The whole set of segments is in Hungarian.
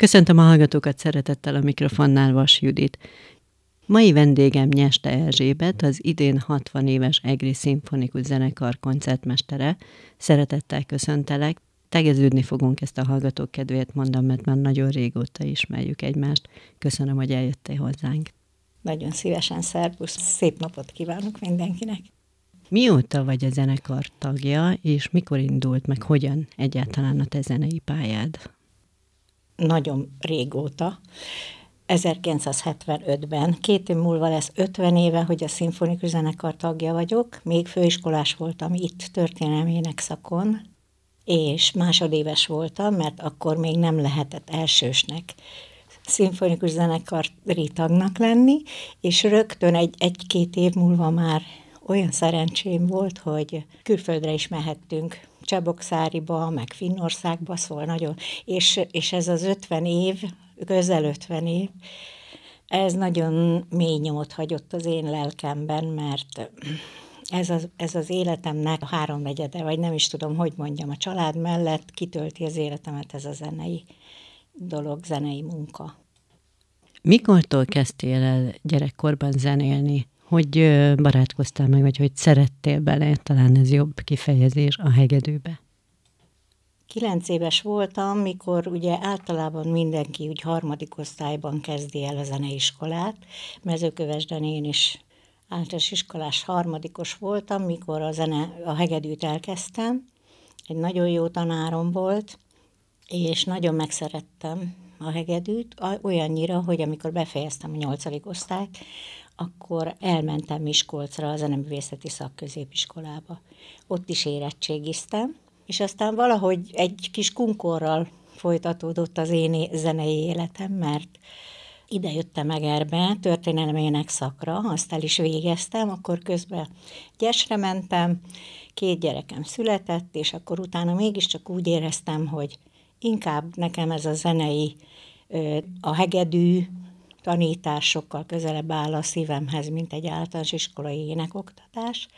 Köszöntöm a hallgatókat szeretettel a mikrofonnál Vas Judit. Mai vendégem Nyeste Erzsébet, az idén 60 éves Egri Szimfonikus Zenekar koncertmestere. Szeretettel köszöntelek. Tegeződni fogunk ezt a hallgatók kedvéért mondom, mert már nagyon régóta ismerjük egymást. Köszönöm, hogy eljöttél hozzánk. Nagyon szívesen, szervusz. Szép napot kívánok mindenkinek. Mióta vagy a zenekar tagja, és mikor indult meg, hogyan egyáltalán a te zenei pályád? Nagyon régóta. 1975-ben, két év múlva lesz 50 éve, hogy a szimfonikus zenekar tagja vagyok, még főiskolás voltam itt történelmének szakon, és másodéves voltam, mert akkor még nem lehetett elsősnek szimfonikus zenekari tagnak lenni, és rögtön egy, egy-két év múlva már olyan szerencsém volt, hogy külföldre is mehettünk, Csebokszáriba, meg Finnországba, szóval nagyon, és, és ez az 50 év, közel 50 év, ez nagyon mély nyomot hagyott az én lelkemben, mert ez az, ez az életemnek háromnegyede, vagy nem is tudom, hogy mondjam, a család mellett kitölti az életemet ez a zenei dolog, zenei munka. Mikortól kezdtél el gyerekkorban zenélni? Hogy barátkoztál meg, vagy hogy szerettél bele, talán ez jobb kifejezés, a hegedűbe? Kilenc éves voltam, mikor ugye általában mindenki úgy harmadik osztályban kezdi el a zeneiskolát. Mezőkövesden én is általános iskolás harmadikos voltam, mikor a, zene, a hegedűt elkezdtem. Egy nagyon jó tanárom volt, és nagyon megszerettem a hegedűt, olyannyira, hogy amikor befejeztem a nyolcadik osztályt, akkor elmentem Miskolcra a zeneművészeti szakközépiskolába. Ott is érettségiztem, és aztán valahogy egy kis kunkorral folytatódott az én zenei életem, mert ide jöttem Egerbe, történelmének szakra, azt el is végeztem, akkor közben gyesre mentem, két gyerekem született, és akkor utána mégiscsak úgy éreztem, hogy inkább nekem ez a zenei, a hegedű tanítás sokkal közelebb áll a szívemhez, mint egy általános iskolai énekoktatás,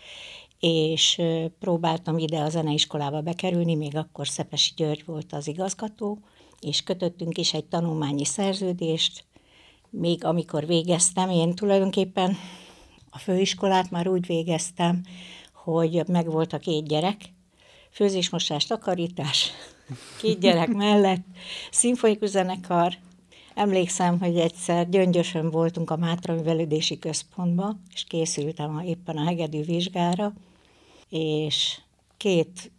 és próbáltam ide a zeneiskolába bekerülni, még akkor Szepesi György volt az igazgató, és kötöttünk is egy tanulmányi szerződést, még amikor végeztem, én tulajdonképpen a főiskolát már úgy végeztem, hogy megvolt a két gyerek, főzésmosás, takarítás, két gyerek mellett, szimfonikus zenekar. Emlékszem, hogy egyszer gyöngyösön voltunk a Mátra Művelődési Központba, és készültem a, éppen a hegedű vizsgára, és két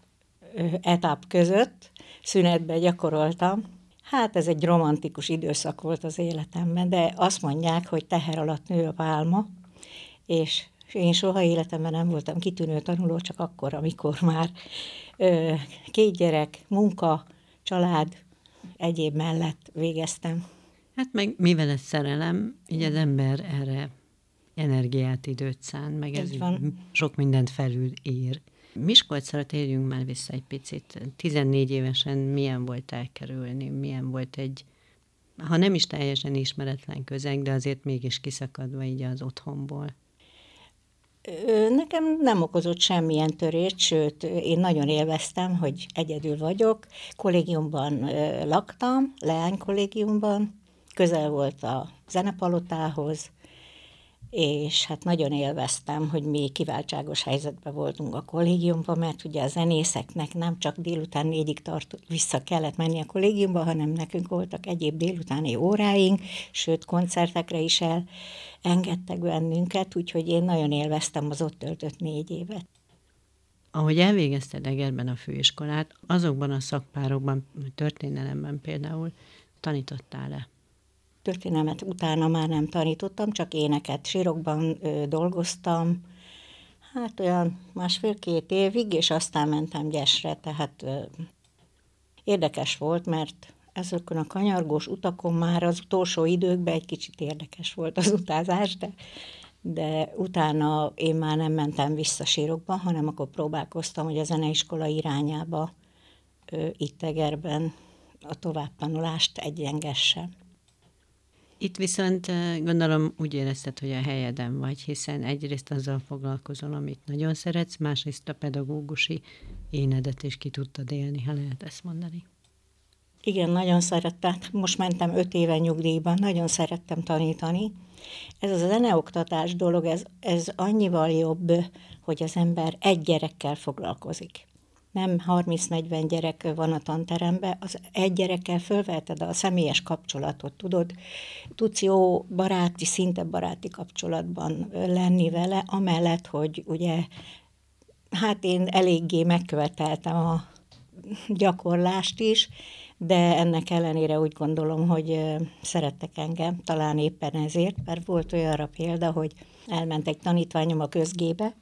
etap között szünetben gyakoroltam. Hát ez egy romantikus időszak volt az életemben, de azt mondják, hogy teher alatt nő a pálma, és én soha életemben nem voltam kitűnő tanuló, csak akkor, amikor már két gyerek, munka, család, egyéb mellett végeztem. Hát meg mivel ez szerelem, így az ember erre energiát, időt szán, meg ez, van. sok mindent felül ér. Miskolcra térjünk már vissza egy picit. 14 évesen milyen volt elkerülni, milyen volt egy, ha nem is teljesen ismeretlen közeg, de azért mégis kiszakadva így az otthonból. Nekem nem okozott semmilyen törést, sőt, én nagyon élveztem, hogy egyedül vagyok. Kollégiumban laktam, leánykollégiumban, közel volt a zenepalotához, és hát nagyon élveztem, hogy mi kiváltságos helyzetben voltunk a kollégiumban, mert ugye a zenészeknek nem csak délután négyig tart, vissza kellett menni a kollégiumba, hanem nekünk voltak egyéb délutáni óráink, sőt koncertekre is el engedtek bennünket, úgyhogy én nagyon élveztem az ott töltött négy évet. Ahogy elvégezted Egerben a főiskolát, azokban a szakpárokban, történelemben például tanítottál-e? Történelmet utána már nem tanítottam, csak éneket. Sírokban ö, dolgoztam, hát olyan másfél-két évig, és aztán mentem Gyesre, tehát ö, érdekes volt, mert ezekön a kanyargós utakon már az utolsó időkben egy kicsit érdekes volt az utazás, de, de utána én már nem mentem vissza sírokba, hanem akkor próbálkoztam, hogy a zeneiskola irányába ö, itt Egerben a továbbtanulást egyengessem. Itt viszont gondolom úgy érezted, hogy a helyeden vagy, hiszen egyrészt azzal foglalkozol, amit nagyon szeretsz, másrészt a pedagógusi énedet is ki tudtad élni, ha lehet ezt mondani. Igen, nagyon szerettem. Most mentem öt éve nyugdíjban, nagyon szerettem tanítani. Ez az zeneoktatás dolog, ez, ez annyival jobb, hogy az ember egy gyerekkel foglalkozik. Nem 30-40 gyerek van a tanteremben, az egy gyerekkel fölveheted a személyes kapcsolatot, tudod, tudsz jó baráti, szinte baráti kapcsolatban lenni vele, amellett, hogy ugye, hát én eléggé megköveteltem a gyakorlást is, de ennek ellenére úgy gondolom, hogy szerettek engem, talán éppen ezért, mert volt olyanra példa, hogy elment egy tanítványom a közgébe,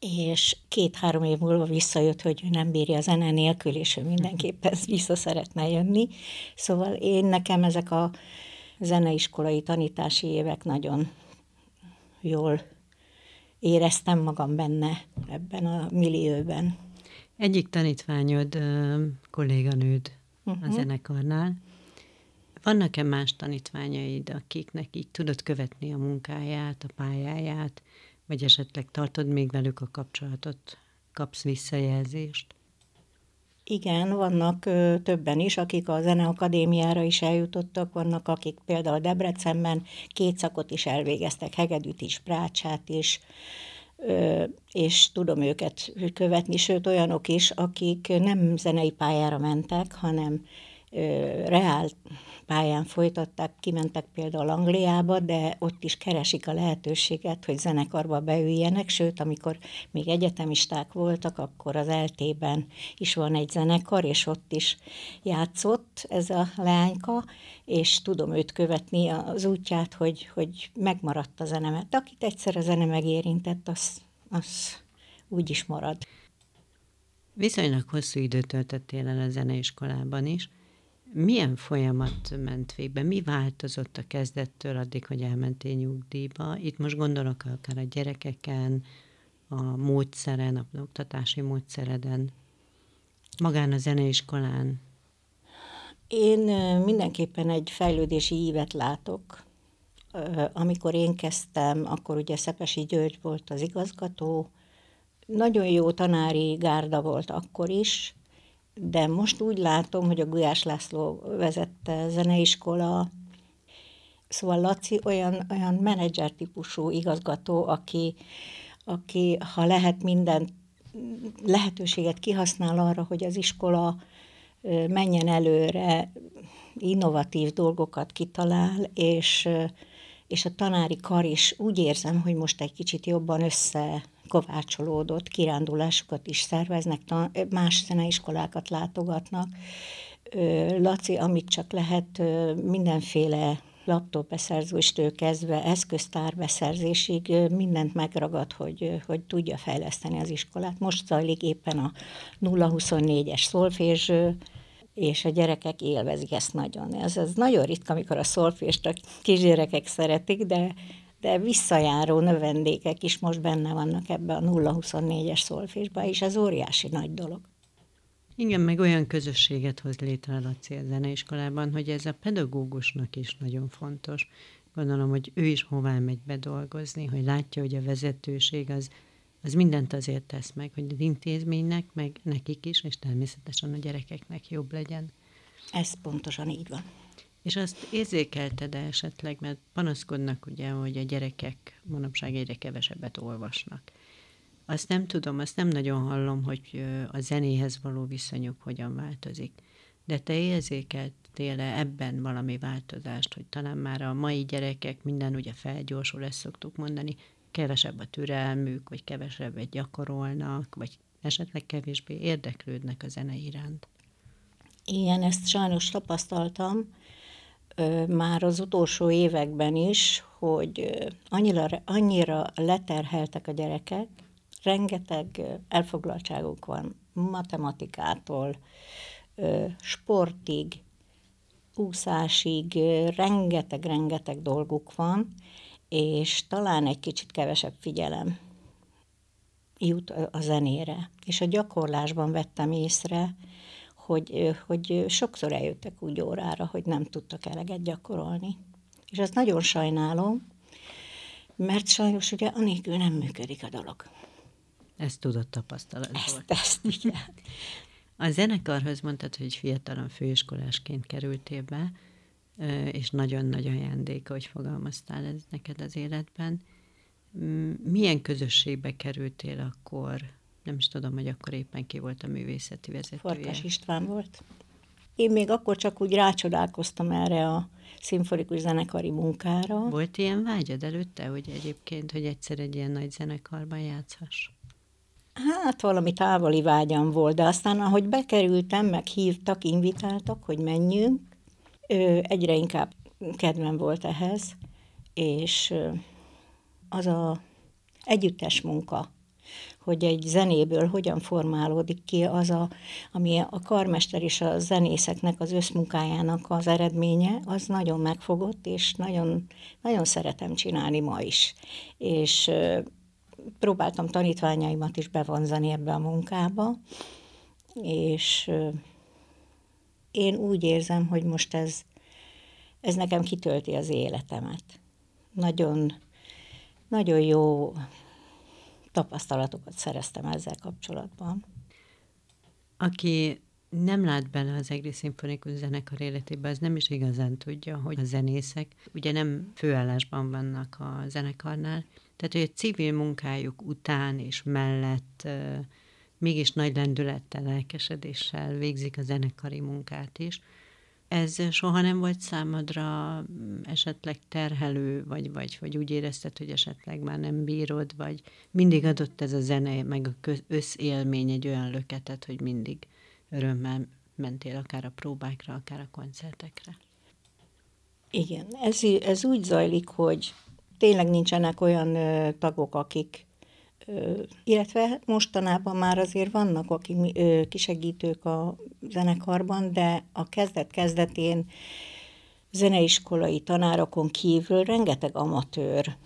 és két-három év múlva visszajött, hogy nem bírja a zene nélkül, és ő mindenképpen vissza szeretne jönni. Szóval én nekem ezek a zeneiskolai tanítási évek nagyon jól éreztem magam benne ebben a millióben. Egyik tanítványod, kolléganőd uh-huh. a mhm. zenekarnál. Vannak-e más tanítványaid, akiknek így tudod követni a munkáját, a pályáját, vagy esetleg tartod még velük a kapcsolatot, kapsz visszajelzést? Igen, vannak ö, többen is, akik a Zeneakadémiára is eljutottak, vannak, akik például Debrecenben két szakot is elvégeztek, Hegedűt is, Prácsát is, ö, és tudom őket követni, sőt olyanok is, akik nem zenei pályára mentek, hanem reál pályán folytatták, kimentek például Angliába, de ott is keresik a lehetőséget, hogy zenekarba beüljenek, sőt, amikor még egyetemisták voltak, akkor az eltében is van egy zenekar, és ott is játszott ez a leányka, és tudom őt követni az útját, hogy, hogy megmaradt a zenemet. Akit egyszer a zene megérintett, az, az úgy is marad. Viszonylag hosszú időt töltöttél el a zeneiskolában is. Milyen folyamat ment végbe? Mi változott a kezdettől addig, hogy elmentél nyugdíjba? Itt most gondolok akár a gyerekeken, a módszeren, a oktatási módszereden, magán a zeneiskolán. Én mindenképpen egy fejlődési ívet látok. Amikor én kezdtem, akkor ugye Szepesi György volt az igazgató, nagyon jó tanári gárda volt akkor is, de most úgy látom, hogy a Gulyás László vezette zeneiskola, szóval Laci olyan, olyan menedzser típusú igazgató, aki, aki ha lehet minden lehetőséget kihasznál arra, hogy az iskola menjen előre, innovatív dolgokat kitalál, és, és a tanári kar is úgy érzem, hogy most egy kicsit jobban össze kovácsolódott, kirándulásokat is szerveznek, más zeneiskolákat látogatnak. Laci, amit csak lehet, mindenféle laptop beszerzőstől kezdve eszköztár beszerzésig mindent megragad, hogy, hogy tudja fejleszteni az iskolát. Most zajlik éppen a 0-24-es szolfés, és a gyerekek élvezik ezt nagyon. Ez, ez nagyon ritka, amikor a szolfést a kisgyerekek szeretik, de de visszajáró növendékek is most benne vannak ebbe a 0-24-es szolfésbe, és ez óriási nagy dolog. Igen, meg olyan közösséget hoz létre a Laci zeneiskolában, hogy ez a pedagógusnak is nagyon fontos. Gondolom, hogy ő is hová megy bedolgozni, hogy látja, hogy a vezetőség az, az mindent azért tesz meg, hogy az intézménynek, meg nekik is, és természetesen a gyerekeknek jobb legyen. Ez pontosan így van. És azt érzékelted esetleg, mert panaszkodnak ugye, hogy a gyerekek manapság egyre kevesebbet olvasnak. Azt nem tudom, azt nem nagyon hallom, hogy a zenéhez való viszonyuk hogyan változik. De te érzékeltél-e ebben valami változást, hogy talán már a mai gyerekek minden ugye felgyorsul, ezt szoktuk mondani, kevesebb a türelmük, vagy kevesebbet gyakorolnak, vagy esetleg kevésbé érdeklődnek a zene iránt? Igen, ezt sajnos tapasztaltam, már az utolsó években is, hogy annyira, annyira leterheltek a gyerekek, rengeteg elfoglaltságuk van matematikától, sportig, úszásig, rengeteg-rengeteg dolguk van, és talán egy kicsit kevesebb figyelem jut a zenére. És a gyakorlásban vettem észre, hogy, hogy sokszor eljöttek úgy órára, hogy nem tudtak eleget gyakorolni. És ezt nagyon sajnálom, mert sajnos ugye anélkül nem működik a dolog. Ezt tudott tapasztalat ezt, Ezt, igen. A zenekarhoz mondtad, hogy fiatalon főiskolásként kerültél be, és nagyon nagy ajándék, hogy fogalmaztál ez neked az életben. Milyen közösségbe kerültél akkor? Nem is tudom, hogy akkor éppen ki volt a művészeti vezetője. Farkas István volt. Én még akkor csak úgy rácsodálkoztam erre a szimfonikus zenekari munkára. Volt ilyen vágyad előtte, hogy egyébként, hogy egyszer egy ilyen nagy zenekarban játszhass? Hát valami távoli vágyam volt, de aztán ahogy bekerültem, meg hívtak, invitáltak, hogy menjünk, egyre inkább kedvem volt ehhez, és az a együttes munka, hogy egy zenéből hogyan formálódik ki az, a, ami a karmester és a zenészeknek az összmunkájának az eredménye, az nagyon megfogott, és nagyon, nagyon szeretem csinálni ma is. És próbáltam tanítványaimat is bevonzani ebbe a munkába, és én úgy érzem, hogy most ez, ez nekem kitölti az életemet. Nagyon, nagyon jó tapasztalatokat szereztem ezzel kapcsolatban. Aki nem lát bele az egri szimfonikus zenekar életébe, az nem is igazán tudja, hogy a zenészek ugye nem főállásban vannak a zenekarnál, tehát hogy a civil munkájuk után és mellett mégis nagy lendülettel, lelkesedéssel végzik a zenekari munkát is, ez soha nem volt számodra mm, esetleg terhelő, vagy, vagy, vagy úgy érezted, hogy esetleg már nem bírod, vagy mindig adott ez a zene, meg a összélmény egy olyan löketet, hogy mindig örömmel mentél akár a próbákra, akár a koncertekre? Igen, ez, ez úgy zajlik, hogy tényleg nincsenek olyan tagok, akik illetve mostanában már azért vannak, akik kisegítők a zenekarban, de a kezdet-kezdetén zeneiskolai tanárokon kívül rengeteg amatőr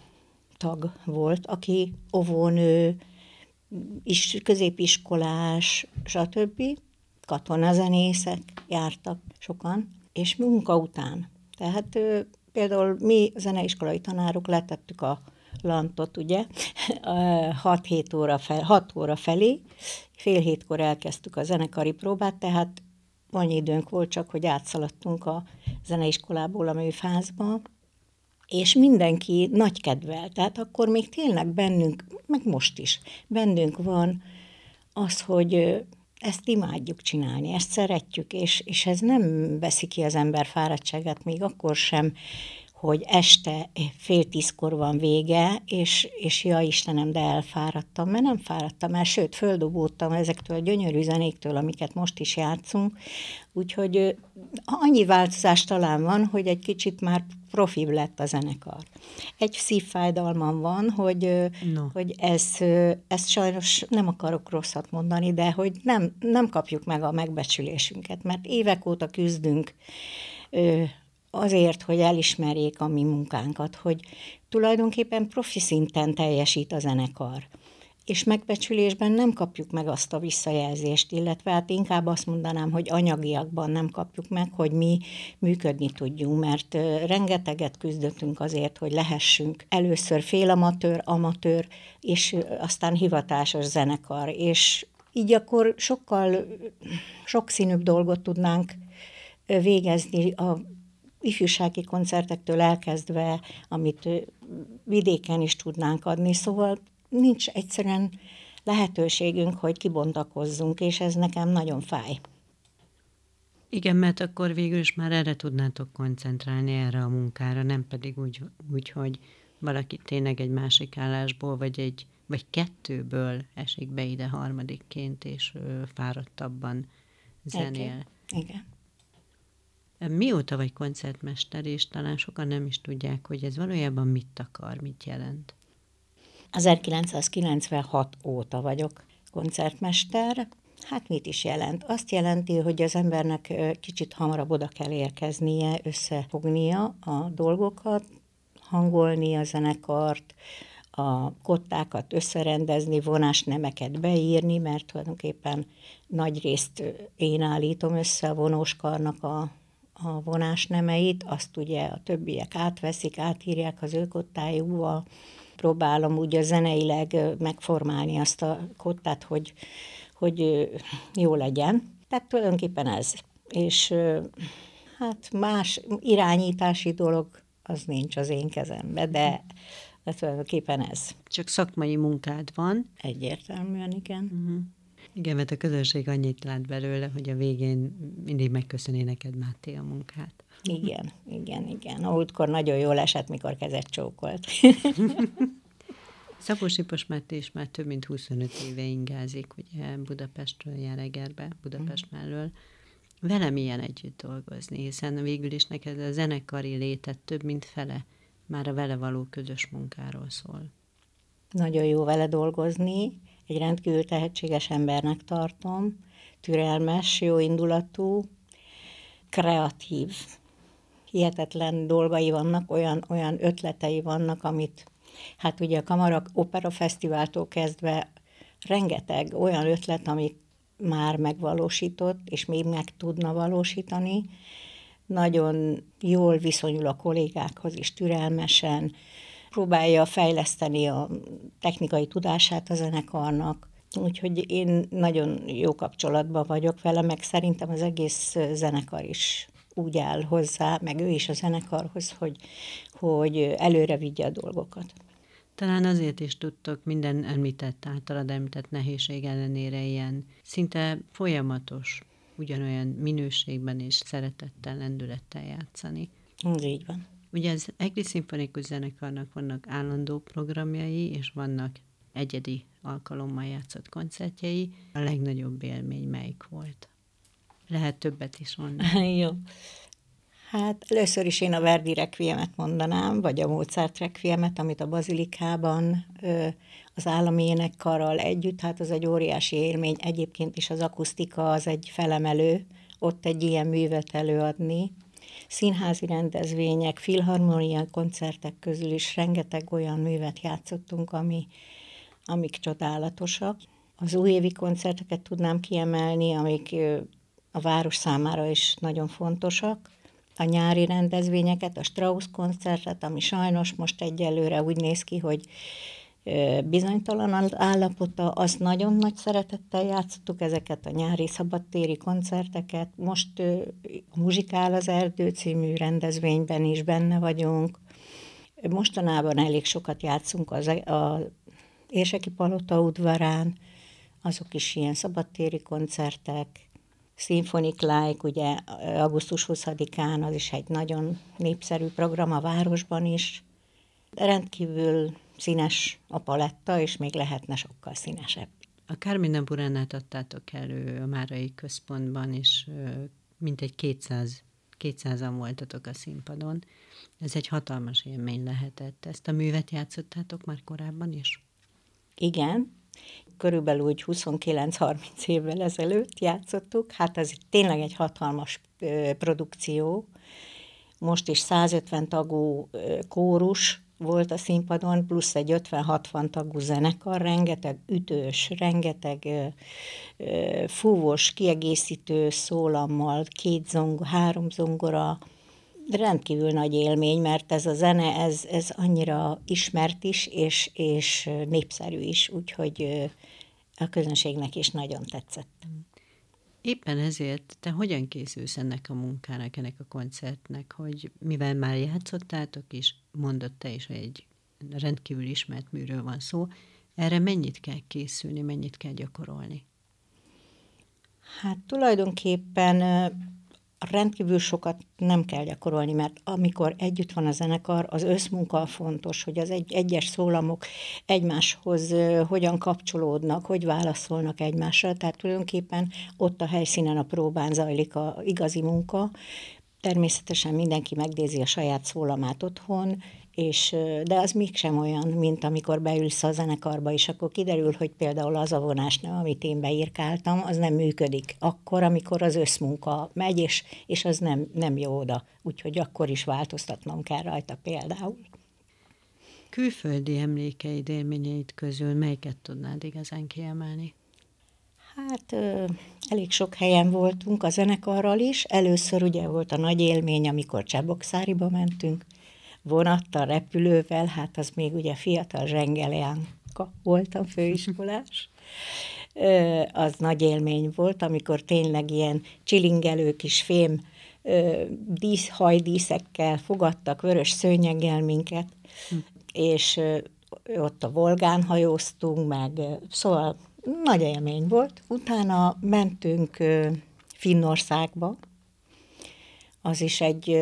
tag volt, aki óvónő, is, középiskolás, stb. katonazenészek jártak sokan, és munka után. Tehát például mi zeneiskolai tanárok letettük a lantot, ugye, 6-7 óra, fel, 6 óra felé, fél hétkor elkezdtük a zenekari próbát, tehát annyi időnk volt csak, hogy átszaladtunk a zeneiskolából a műfázba, és mindenki nagy kedvel, tehát akkor még tényleg bennünk, meg most is, bennünk van az, hogy ezt imádjuk csinálni, ezt szeretjük, és, és ez nem veszi ki az ember fáradtságát, még akkor sem hogy este fél tízkor van vége, és, és ja Istenem, de elfáradtam, mert nem fáradtam el, sőt, földobódtam ezektől a gyönyörű zenéktől, amiket most is játszunk, úgyhogy annyi változás talán van, hogy egy kicsit már profibb lett a zenekar. Egy szívfájdalmam van, hogy, no. hogy ez, ezt sajnos nem akarok rosszat mondani, de hogy nem, nem kapjuk meg a megbecsülésünket, mert évek óta küzdünk azért, hogy elismerjék a mi munkánkat, hogy tulajdonképpen profi szinten teljesít a zenekar. És megbecsülésben nem kapjuk meg azt a visszajelzést, illetve hát inkább azt mondanám, hogy anyagiakban nem kapjuk meg, hogy mi működni tudjunk, mert rengeteget küzdöttünk azért, hogy lehessünk először félamatőr, amatőr, és aztán hivatásos zenekar, és így akkor sokkal sokszínűbb dolgot tudnánk végezni a ifjúsági koncertektől elkezdve, amit vidéken is tudnánk adni, szóval nincs egyszerűen lehetőségünk, hogy kibontakozzunk, és ez nekem nagyon fáj. Igen, mert akkor végül is már erre tudnátok koncentrálni, erre a munkára, nem pedig úgy, úgy hogy valaki tényleg egy másik állásból, vagy egy vagy kettőből esik be ide harmadikként, és ö, fáradtabban zenél. Igen. Igen. Mióta vagy koncertmester, és talán sokan nem is tudják, hogy ez valójában mit akar, mit jelent? 1996 óta vagyok koncertmester. Hát mit is jelent? Azt jelenti, hogy az embernek kicsit hamarabb oda kell érkeznie, összefognia a dolgokat, hangolni a zenekart, a kottákat összerendezni, vonásnemeket beírni, mert tulajdonképpen nagy részt én állítom össze a vonóskarnak a a vonás nemeit, azt ugye a többiek átveszik, átírják az ő kottájukba, próbálom ugye zeneileg megformálni azt a kottát, hogy, hogy jó legyen. Tehát tulajdonképpen ez. És hát más irányítási dolog az nincs az én kezembe, de, de tulajdonképpen ez. Csak szakmai munkád van. Egyértelműen, igen. Uh-huh. Igen, mert a közönség annyit lát belőle, hogy a végén mindig megköszöni neked Máté a munkát. Igen, igen, igen. Útkor nagyon jól esett, mikor kezet csókolt. Szabó Sipos Máté is már több mint 25 éve ingázik, ugye Budapestről Jeregerbe, Budapest mm. mellől. Vele milyen együtt dolgozni, hiszen végül is neked a zenekari létet több mint fele már a vele való közös munkáról szól. Nagyon jó vele dolgozni, egy rendkívül tehetséges embernek tartom, türelmes, jó indulatú, kreatív, hihetetlen dolgai vannak, olyan, olyan ötletei vannak, amit hát ugye a Kamara Opera Fesztiváltól kezdve rengeteg olyan ötlet, amit már megvalósított, és még meg tudna valósítani. Nagyon jól viszonyul a kollégákhoz is türelmesen, próbálja fejleszteni a technikai tudását a zenekarnak, úgyhogy én nagyon jó kapcsolatban vagyok vele, meg szerintem az egész zenekar is úgy áll hozzá, meg ő is a zenekarhoz, hogy, hogy előre vigye a dolgokat. Talán azért is tudtok minden említett, általad említett nehézség ellenére ilyen szinte folyamatos, ugyanolyan minőségben és szeretettel, lendülettel játszani. Ez így van. Ugye az Egri Szimfonikus Zenekarnak vannak állandó programjai, és vannak egyedi alkalommal játszott koncertjei. A legnagyobb élmény melyik volt? Lehet többet is mondani. Jó. Hát először is én a Verdi Requiemet mondanám, vagy a Mozart Requiemet, amit a Bazilikában az állami énekkarral együtt, hát az egy óriási élmény. Egyébként is az akusztika az egy felemelő, ott egy ilyen művet előadni. Színházi rendezvények, filharmonia koncertek közül is rengeteg olyan művet játszottunk, ami, amik csodálatosak. Az újévi koncerteket tudnám kiemelni, amik a város számára is nagyon fontosak. A nyári rendezvényeket, a Strauss koncertet, ami sajnos most egyelőre úgy néz ki, hogy bizonytalan állapota, azt nagyon nagy szeretettel játszottuk ezeket a nyári szabadtéri koncerteket. Most a Muzsikál az Erdő című rendezvényben is benne vagyunk. Mostanában elég sokat játszunk az, e, a Érseki Palota udvarán, azok is ilyen szabadtéri koncertek. Symphonic Like, ugye augusztus 20-án, az is egy nagyon népszerű program a városban is. Rendkívül színes a paletta, és még lehetne sokkal színesebb. A Carmina Buránát adtátok elő a Márai Központban, és mintegy 200 200-an voltatok a színpadon. Ez egy hatalmas élmény lehetett. Ezt a művet játszottátok már korábban is? Igen, körülbelül úgy 29-30 évvel ezelőtt játszottuk. Hát ez tényleg egy hatalmas produkció. Most is 150 tagú kórus volt a színpadon, plusz egy 50-60 tagú zenekar, rengeteg ütős, rengeteg fúvós, kiegészítő szólammal, két zongora, három zongora, rendkívül nagy élmény, mert ez a zene, ez, ez annyira ismert is, és, és népszerű is, úgyhogy a közönségnek is nagyon tetszett. Éppen ezért te hogyan készülsz ennek a munkának, ennek a koncertnek, hogy mivel már játszottátok is, mondott te is, hogy egy rendkívül ismert műről van szó, erre mennyit kell készülni, mennyit kell gyakorolni? Hát tulajdonképpen rendkívül sokat nem kell gyakorolni, mert amikor együtt van a zenekar, az összmunka fontos, hogy az egy, egyes szólamok egymáshoz hogyan kapcsolódnak, hogy válaszolnak egymásra, tehát tulajdonképpen ott a helyszínen a próbán zajlik a igazi munka, Természetesen mindenki megnézi a saját szólamát otthon, és, de az mégsem olyan, mint amikor beülsz a zenekarba, és akkor kiderül, hogy például az a vonásnő, amit én beírkáltam, az nem működik. Akkor, amikor az összmunka megy, és, és az nem, nem jó oda. Úgyhogy akkor is változtatnom kell rajta például. Külföldi emlékeid, élményeid közül melyiket tudnád igazán kiemelni? Hát elég sok helyen voltunk a zenekarral is. Először ugye volt a nagy élmény, amikor Csebokszáriba mentünk, vonattal, repülővel, hát az még ugye fiatal zsengeleánka voltam, főiskolás. az nagy élmény volt, amikor tényleg ilyen csilingelő kis fém dísz, hajdíszekkel fogadtak, vörös szőnyeggel minket, hm. és ott a Volgán hajóztunk, meg szóval nagy élmény volt. Utána mentünk Finnországba, az is egy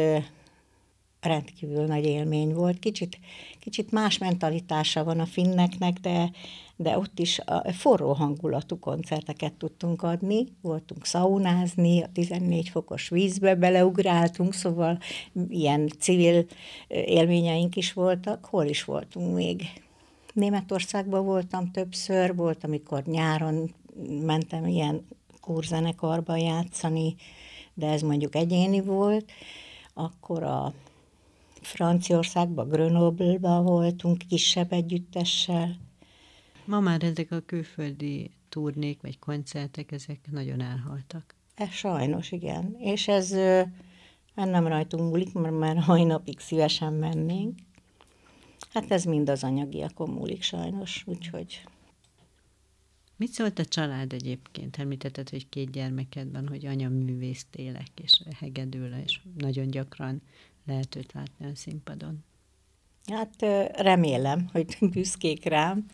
rendkívül nagy élmény volt. Kicsit, kicsit más mentalitása van a finneknek, de, de ott is a forró hangulatú koncerteket tudtunk adni. Voltunk szaunázni, a 14 fokos vízbe beleugráltunk, szóval ilyen civil élményeink is voltak. Hol is voltunk még? Németországban voltam többször, volt, amikor nyáron mentem ilyen kurzenekarba játszani, de ez mondjuk egyéni volt. Akkor a Franciaországban, Grenoble-ban voltunk kisebb együttessel. Ma már ezek a külföldi turnék vagy koncertek, ezek nagyon elhaltak. Ez sajnos, igen. És ez nem rajtunk múlik, mert már mai napig szívesen mennénk. Hát ez mind az anyagiakon múlik sajnos, úgyhogy... Mit szólt a család egyébként? Említetted, hogy két gyermeked van, hogy anya művész télek, és hegedül, és nagyon gyakran lehet őt látni a színpadon. Hát remélem, hogy büszkék rám.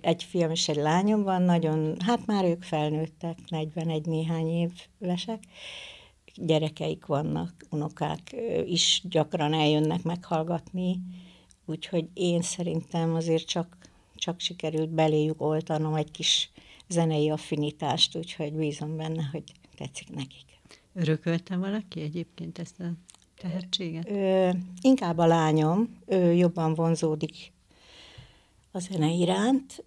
Egy fiam és egy lányom van, nagyon, hát már ők felnőttek, 41 néhány évesek. Gyerekeik vannak, unokák is gyakran eljönnek meghallgatni, úgyhogy én szerintem azért csak, csak sikerült beléjük oltanom egy kis zenei affinitást, úgyhogy bízom benne, hogy tetszik nekik. Örökölte valaki egyébként ezt a tehetséget? Ö, inkább a lányom, ő jobban vonzódik a zene iránt.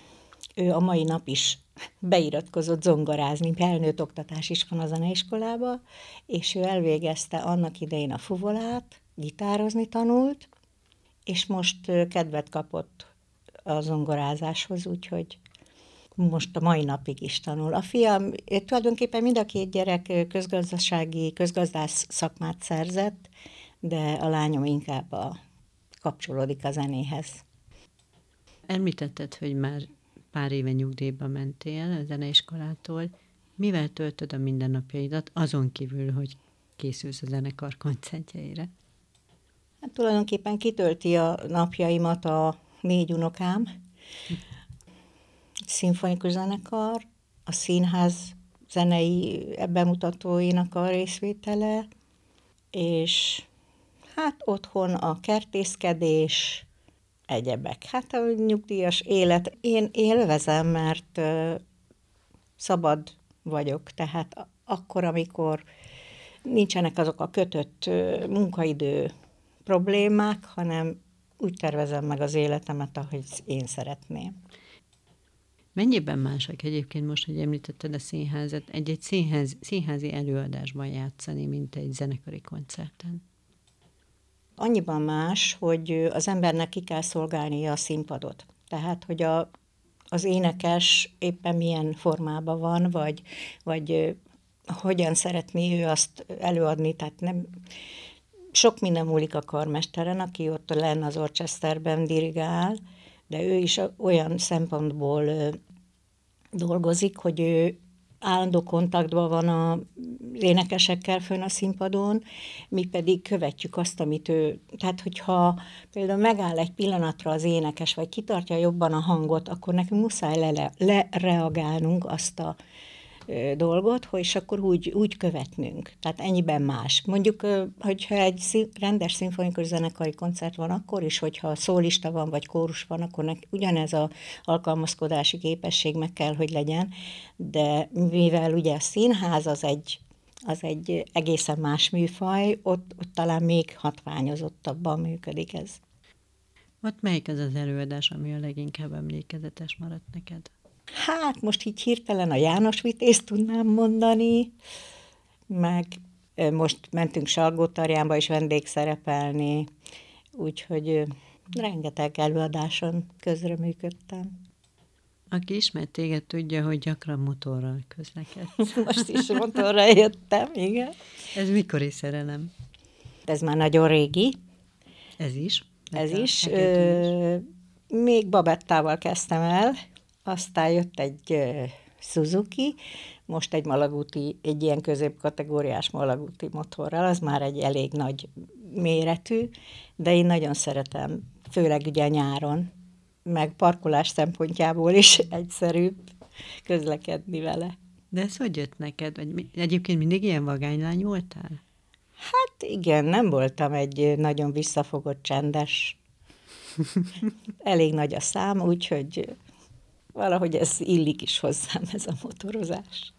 Ő a mai nap is beiratkozott zongorázni, felnőtt oktatás is van a zeneiskolába, és ő elvégezte annak idején a fuvolát, gitározni tanult, és most kedvet kapott a zongorázáshoz, úgyhogy most a mai napig is tanul. A fiam, tulajdonképpen mind a két gyerek közgazdasági, közgazdász szakmát szerzett, de a lányom inkább a, kapcsolódik a zenéhez. Említetted, hogy már pár éve nyugdíjba mentél a zeneiskolától. Mivel töltöd a mindennapjaidat, azon kívül, hogy készülsz a zenekar koncertjeire? Hát tulajdonképpen kitölti a napjaimat a négy unokám, szimfonikus zenekar, a színház zenei bemutatóinak a részvétele, és hát otthon a kertészkedés, egyebek. Hát a nyugdíjas élet, én élvezem, mert szabad vagyok, tehát akkor, amikor nincsenek azok a kötött munkaidő problémák, hanem úgy tervezem meg az életemet, ahogy én szeretném. Mennyiben másak egyébként most, hogy említetted a színházat, egy-egy színház, színházi előadásban játszani, mint egy zenekari koncerten? Annyiban más, hogy az embernek ki kell szolgálnia a színpadot. Tehát, hogy a, az énekes éppen milyen formában van, vagy, vagy hogyan szeretné ő azt előadni, tehát nem, sok minden múlik a karmesteren, aki ott lenne az Orchesterben dirigál, de ő is olyan szempontból dolgozik, hogy ő állandó kontaktban van a énekesekkel fönn a színpadon, mi pedig követjük azt, amit ő... Tehát, hogyha például megáll egy pillanatra az énekes, vagy kitartja jobban a hangot, akkor nekünk muszáj lereagálnunk le, azt a dolgot, és akkor úgy, úgy követnünk. Tehát ennyiben más. Mondjuk, hogyha egy szín, rendes szimfonikus zenekari koncert van, akkor is, hogyha szólista van, vagy kórus van, akkor nek, ugyanez a alkalmazkodási képesség meg kell, hogy legyen, de mivel ugye a színház az egy az egy egészen más műfaj, ott, ott talán még hatványozottabban működik ez. Ott melyik az az előadás, ami a leginkább emlékezetes maradt neked? Hát most így hirtelen a János Vitézt tudnám mondani, meg most mentünk Salgótarjánba is vendégszerepelni, úgyhogy rengeteg előadáson közreműködtem. Aki ismert téged, tudja, hogy gyakran motorral közlekedsz. Most is motorra jöttem, igen. Ez mikori szerelem? Ez már nagyon régi. Ez is? Ez is. Ö, még Babettával kezdtem el, aztán jött egy Suzuki, most egy malagúti, egy ilyen középkategóriás malagúti motorral, az már egy elég nagy méretű, de én nagyon szeretem, főleg ugye nyáron, meg parkolás szempontjából is egyszerűbb közlekedni vele. De ez hogy jött neked? Vagy egyébként mindig ilyen vagánylány voltál? Hát igen, nem voltam egy nagyon visszafogott, csendes. Elég nagy a szám, úgyhogy valahogy ez illik is hozzám, ez a motorozás.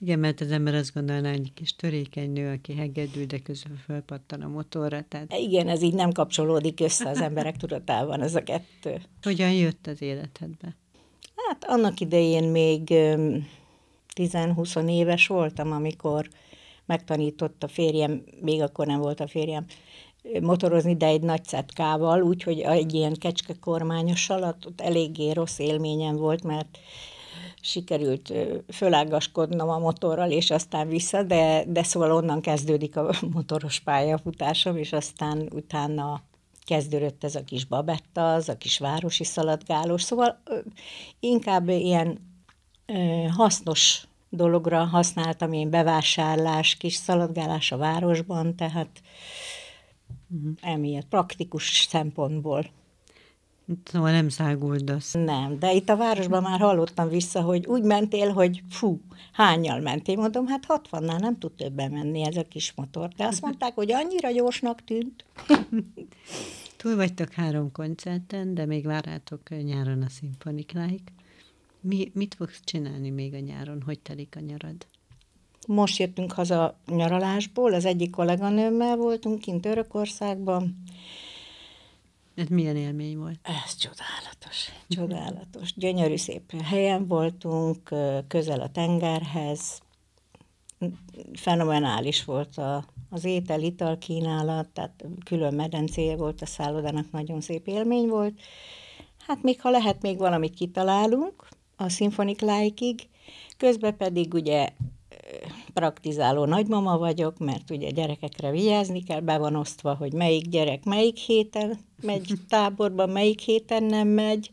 Igen, mert az ember azt gondolná, hogy egy kis törékeny nő, aki hegedül, de közben fölpattan a motorra. Tehát... Igen, ez így nem kapcsolódik össze az emberek tudatában, ez a kettő. Hogyan jött az életedbe? Hát annak idején még 10-20 éves voltam, amikor megtanított a férjem, még akkor nem volt a férjem, motorozni, de egy nagy cetkával, úgyhogy egy ilyen kecske kormányossal, ott eléggé rossz élményem volt, mert sikerült fölágaskodnom a motorral, és aztán vissza, de, de szóval onnan kezdődik a motoros pályafutásom, és aztán utána kezdődött ez a kis babetta, az a kis városi szaladgálós, szóval inkább ilyen hasznos dologra használtam én bevásárlás, kis szaladgálás a városban, tehát. Emiatt praktikus szempontból. Szóval nem száguldasz. Nem, de itt a városban már hallottam vissza, hogy úgy mentél, hogy fú, hányal mentél. Mondom, hát 60-nál nem tud többen menni ez a kis motor. De azt mondták, hogy annyira gyorsnak tűnt. Túl vagytok három koncerten, de még várjátok nyáron a szimfonikláig. Mi, mit fogsz csinálni még a nyáron? Hogy telik a nyarad? Most jöttünk haza nyaralásból, az egyik kolléganőmmel voltunk kint Törökországban. Ez milyen élmény volt? Ez csodálatos, csodálatos. Gyönyörű szép helyen voltunk, közel a tengerhez. Fenomenális volt a, az étel-ital kínálat, tehát külön medencéje volt a szállodának, nagyon szép élmény volt. Hát még ha lehet, még valamit kitalálunk, a szimfonik lájkig, közben pedig ugye praktizáló nagymama vagyok, mert ugye gyerekekre vigyázni kell, be van osztva, hogy melyik gyerek melyik héten megy táborba, melyik héten nem megy,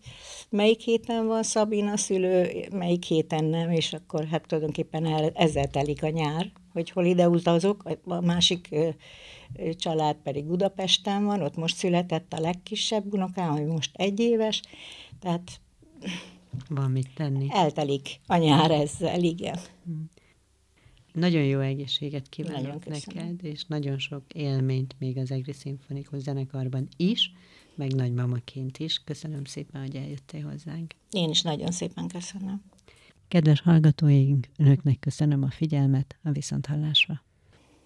melyik héten van Szabina szülő, melyik héten nem, és akkor hát tulajdonképpen ezzel telik a nyár, hogy hol ide utazok, a másik család pedig Budapesten van, ott most született a legkisebb unokám, ami most egy éves, tehát van mit tenni. Eltelik a nyár ezzel, igen. Hmm. Nagyon jó egészséget kívánok neked, és nagyon sok élményt még az Egri Szimfonikus zenekarban is, meg nagymamaként is. Köszönöm szépen, hogy eljöttél hozzánk. Én is nagyon szépen köszönöm. Kedves hallgatóink, önöknek köszönöm a figyelmet, a viszonthallásra.